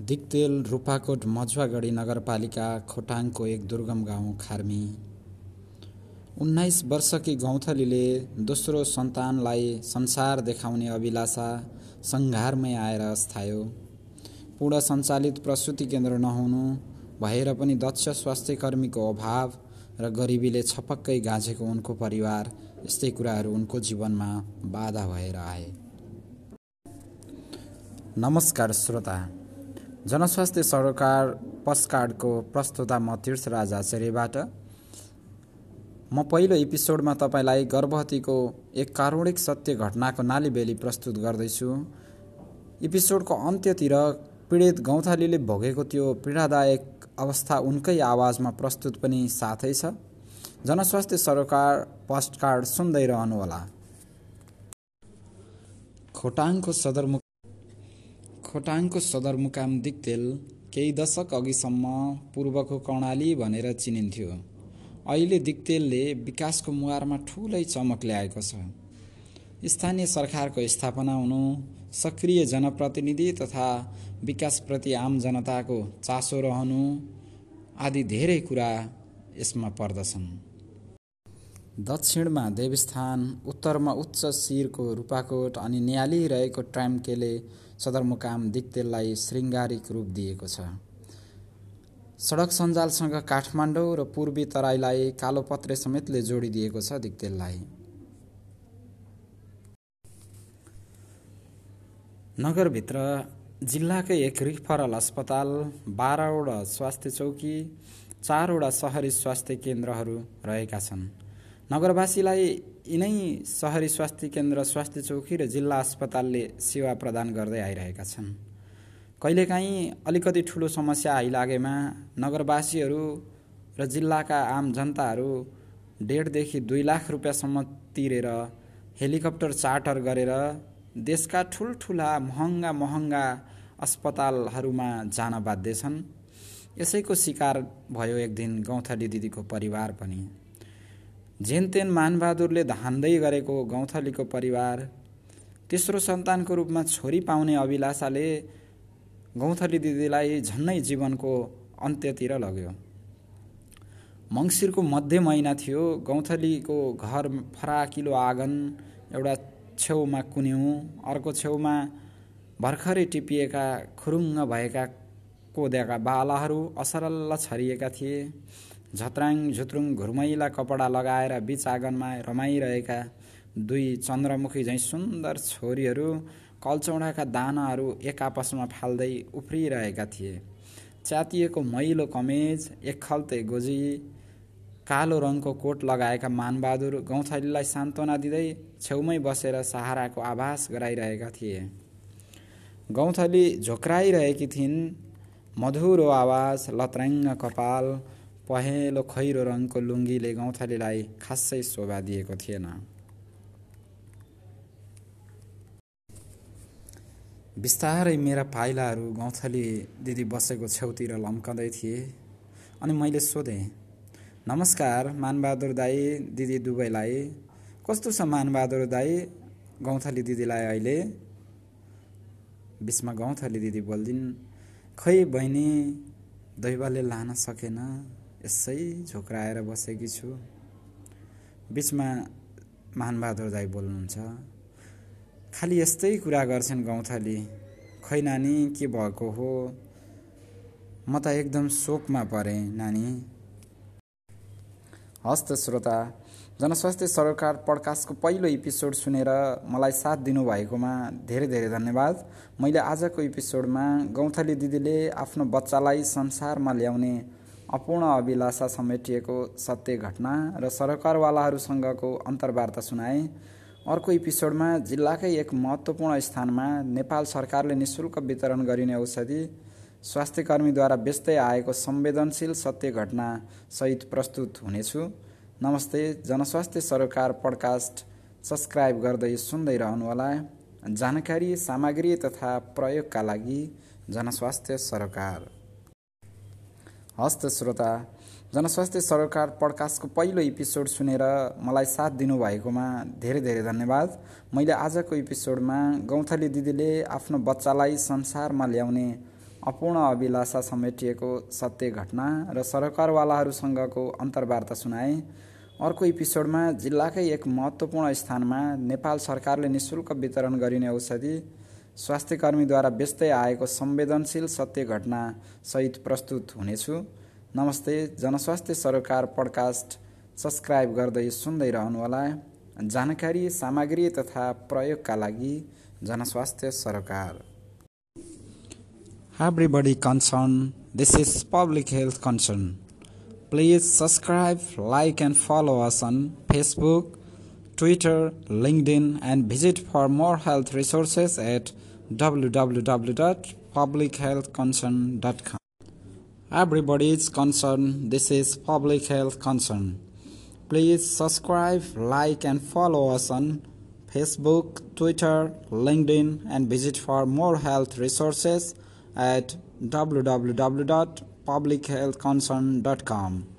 दिक्तेल रूपाकोट मझुवागढी नगरपालिका खोटाङको एक दुर्गम गाउँ खार्मी। उन्नाइस वर्षकी गौँथलीले दोस्रो सन्तानलाई संसार देखाउने अभिलाषा सङ्घारमै आएर स्थायो। पूर्ण सञ्चालित प्रसुति केन्द्र नहुनु भएर पनि दक्ष स्वास्थ्य कर्मीको अभाव र गरिबीले छपक्कै गाँझेको उनको परिवार यस्तै कुराहरू उनको जीवनमा बाधा भएर आए। नमस्कार श्रोता। जनस्वास्थ्य सरोकार पस्टकार्डको प्रस्तुता म तीर्थराज आचार्यबाट म पहिलो एपिसोडमा तपाईँलाई गर्भवतीको एक कारुणिक सत्य घटनाको नालीबेली प्रस्तुत गर्दैछु। एपिसोडको अन्त्यतिर पीडित गौथालीले भोगेको त्यो पीडादायक अवस्था उनकै आवाजमा प्रस्तुत पनि साथै छ। जनस्वास्थ्य सरोकार पोस्टकार्ड सुन्दै रहनुहोला। खोटाङको सदरमुख खोटाङको सदरमुकाम दिक्तेल केही दशक अघिसम्म पूर्वको कर्णाली भनेर चिनिन्थ्यो। अहिले दिक्तेलले विकासको मुहारमा ठुलै चमक ल्याएको छ। स्थानीय सरकारको स्थापना हुनु सक्रिय जनप्रतिनिधि तथा विकासप्रति आम जनताको चासो रहनु आदि धेरै कुरा यसमा पर्दछन्। दक्षिणमा देवस्थान उत्तरमा उच्च शिरको रूपाकोट अनि न्याली रहेको ट्राम्केले सदरमुकाम दिक्तेललाई श्रृङ्गारिक रूप दिएको छ। सडक सञ्जालसँग काठमाडौँ र पूर्वी तराईलाई कालोपत्रे समेतले जोडिदिएको छ दिक्तेललाई। नगरभित्र जिल्लाकै एक रिफरल अस्पताल बाह्रवटा स्वास्थ्य चौकी चारवटा सहरी स्वास्थ्य केन्द्रहरू रहेका छन्। नगरवासीलाई यिनै सहरी स्वास्थ्य केन्द्र स्वास्थ्य चौकी र जिल्ला अस्पतालले सेवा प्रदान गर्दै आइरहेका छन्। कहिलेकाहीँ अलिकति ठुलो समस्या आइलागेमा नगरवासीहरू र जिल्लाका आम जनताहरू डेढदेखि दुई लाख रुपियाँसम्म तिरेर हेलिकप्टर चार्टर गरेर देशका ठुल्ठुला महँगा महँगा अस्पतालहरूमा जान बाध्य छन्। यसैको शिकार भयो एक दिन गौथली दिदीको परिवार पनि। जेनतेन मानबहादुरले धान्दै गरेको गौँथलीको परिवार तेस्रो सन्तानको रूपमा छोरी पाउने अभिलाषाले गौँथली दिदीलाई झन्नै जीवनको अन्त्यतिर लग्यो। मङ्सिरको मध्य महिना थियो गौँथलीको घर फराकिलो आँगन एउटा छेउमा कुन्यौँ अर्को छेउमा भर्खरै टिपिएका खुरुङ्ग भएका कोद्याका बालाहरू असरल्ल छरिएका थिए। झत्राङ झुत्रुङ घुर्मैला कपडा लगाएर बिच आँगनमा रमाइरहेका दुई चन्द्रमुखी झैँ सुन्दर छोरीहरू कल्चौडाका दानाहरू एक आपसमा फाल्दै उफ्रिरहेका थिए। च्यातिएको मैलो कमेज एक खल्ते गोजी कालो रङको कोट लगाएका मानबहादुर गौँथलीलाई सान्त्वना दिँदै छेउमै बसेर सहाराको आभास गराइरहेका थिए। गौँथली झोक्राइरहेकी थिइन् मधुरो आवाज लत्राङ्ग कपाल पहेँलो खैरो रङको लुङ्गीले गौँथलीलाई खासै शोभा दिएको थिएन। बिस्तारै मेरा पाइलाहरू गौँथली दिदी बसेको छेउतिर लम्कँदै थिए अनि मैले सोधेँ नमस्कार मानबहादुर दाई दिदी दुवैलाई कस्तो छ मानबहादुर दाई गौँथली दिदीलाई अहिले? बिचमा गौँथली दिदी बोलिदिन् खै बहिनी दैवाले लान सकेन। यसै झोक्राएर बसेकी छु। बिचमा मानबहादुर दाई बोल्नुहुन्छ खालि यस्तै कुरा गर्छन् गौँथली। खै नानी के भएको हो? म त एकदम शोकमा परेँ नानी। हस्त श्रोता जनस्वास्थ्य सरकार पडकास्टको पहिलो एपिसोड सुनेर मलाई साथ दिनुभएकोमा धेरै धेरै धन्यवाद। मैले आजको एपिसोडमा गौँथली दिदीले आफ्नो बच्चालाई संसारमा ल्याउने अपूर्ण अभिलाषा समेटिएको सत्य घटना र सरकारवालाहरूसँगको अन्तर्वार्ता सुनाए। अर्को एपिसोडमा जिल्लाकै एक महत्त्वपूर्ण स्थानमा नेपाल सरकारले निशुल्क वितरण गरिने औषधि स्वास्थ्य कर्मीद्वारा बेच्दै आएको संवेदनशील सत्य घटना सहित प्रस्तुत हुनेछु। नमस्ते जनस्वास्थ्य सरकार पडकास्ट सब्सक्राइब गर्दै सुन्दै रहनुहोला। जानकारी सामग्री तथा प्रयोगका लागि जनस्वास्थ्य सरकार। हस्त श्रोता जनस्वास्थ्य सरकार पडकास्टको पहिलो एपिसोड सुनेर मलाई साथ दिनुभएकोमा धेरै धेरै धन्यवाद। मैले आजको एपिसोडमा गौँथली दिदीले आफ्नो बच्चालाई संसारमा ल्याउने अपूर्ण अभिलाषा समेटिएको सत्य घटना र सरकारवालाहरूसँगको अन्तर्वार्ता सुनाए। अर्को एपिसोडमा जिल्लाकै एक महत्त्वपूर्ण स्थानमा नेपाल सरकारले निशुल्क वितरण गरिने औषधि स्वास्थ्यकर्मीद्वारा बेच्दै आएको संवेदनशील सत्य घटना सहित प्रस्तुत हुनेछु। नमस्ते जनस्वास्थ्य सरोकार पडकास्ट सब्सक्राइब गर्दै सुन्दै रहनुहोला। जानकारी सामग्री तथा प्रयोगका लागि जनस्वास्थ्य सरोकार। Everybody concerned, this is public health concern. Please subscribe, like and follow us on Facebook, Twitter, LinkedIn and visit for more health resources at www.publichealthconcern.com. Everybody is concerned, this is public health concern. Please subscribe, like and follow us on Facebook, Twitter, LinkedIn and visit for more health resources at www.publichealthconcern.com.